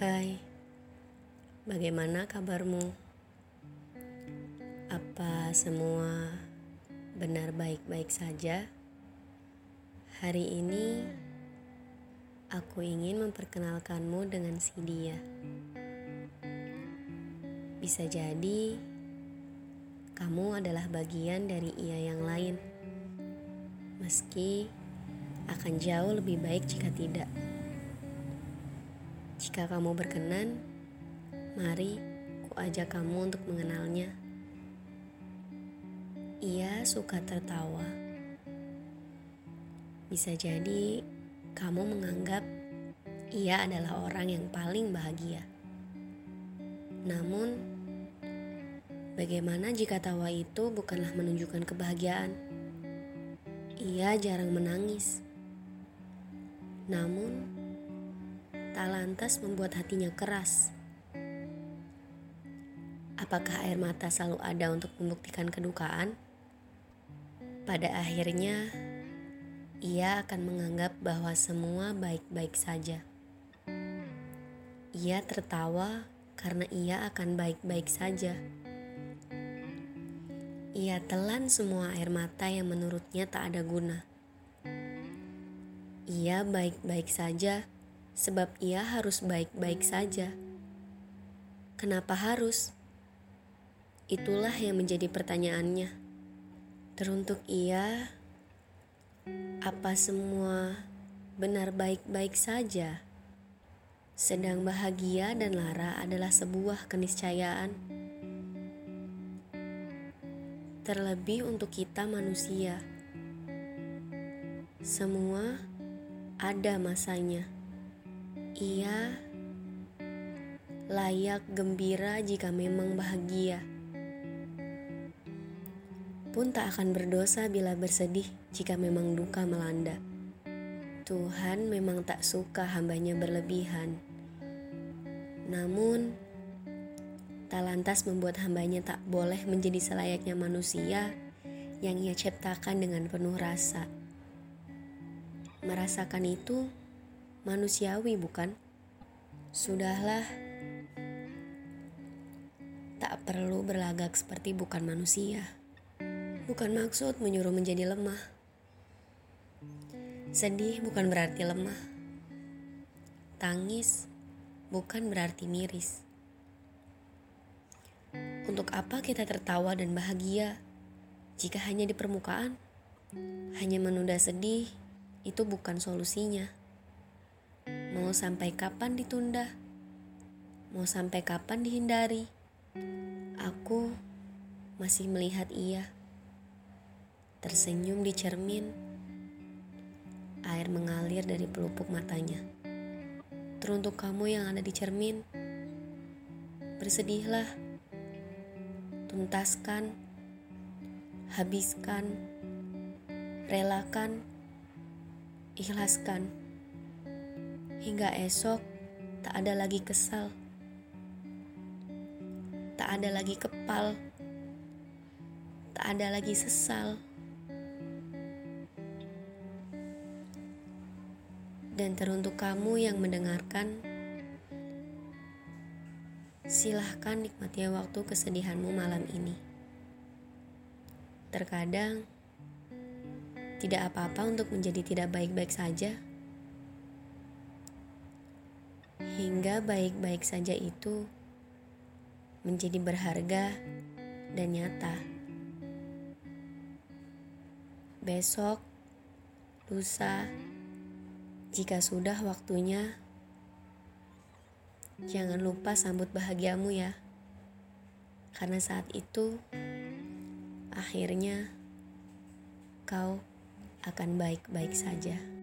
Hai, bagaimana kabarmu? Apa semua benar baik-baik saja? Hari ini aku ingin memperkenalkanmu dengan si dia. Bisa jadi kamu adalah bagian dari ia yang lain, meski akan jauh lebih baik jika tidak. Jika kamu berkenan, mari ku ajak kamu untuk mengenalnya. Ia suka tertawa. Bisa jadi kamu menganggap ia adalah orang yang paling bahagia. Namun, bagaimana jika tawa itu bukanlah menunjukkan kebahagiaan? Ia jarang menangis. Namun, tak lantas membuat hatinya keras. Apakah air mata selalu ada untuk membuktikan kedukaan? Pada akhirnya, ia akan menganggap bahwa semua baik-baik saja. Ia tertawa karena ia akan baik-baik saja. Ia telan semua air mata yang menurutnya tak ada guna. Ia baik-baik saja sebab ia harus baik-baik saja. Kenapa harus? Itulah yang menjadi pertanyaannya. Teruntuk ia, apa semua benar baik-baik saja? Sedang bahagia dan lara adalah sebuah keniscayaan. Terlebih untuk kita manusia. Semua ada masanya. Ia layak gembira jika memang bahagia. Pun tak akan berdosa bila bersedih jika memang duka melanda. Tuhan memang tak suka hambanya berlebihan. Namun, tak lantas membuat hambanya tak boleh menjadi selayaknya manusia yang ia ciptakan dengan penuh rasa. Merasakan itu manusiawi, bukan? Sudahlah, tak perlu berlagak seperti bukan manusia. Bukan maksud menyuruh menjadi lemah. Sedih bukan berarti lemah. Tangis bukan berarti miris. Untuk apa kita tertawa dan bahagia jika hanya di permukaan? Hanya menunda sedih itu bukan solusinya. Mau sampai kapan ditunda? Mau sampai kapan dihindari? Aku masih melihat ia tersenyum di cermin. Air mengalir dari pelupuk matanya. Teruntuk kamu yang ada di cermin, bersedihlah, tuntaskan, habiskan, relakan, ikhlaskan hingga esok tak ada lagi kesal, tak ada lagi kepal, tak ada lagi sesal. Dan teruntuk kamu yang mendengarkan, silahkan nikmati waktu kesedihanmu malam ini. Terkadang, tidak apa-apa untuk menjadi tidak baik-baik saja hingga baik-baik saja itu menjadi berharga dan nyata. Besok, lusa, jika sudah waktunya, jangan lupa sambut bahagiamu ya, karena saat itu akhirnya kau akan baik-baik saja.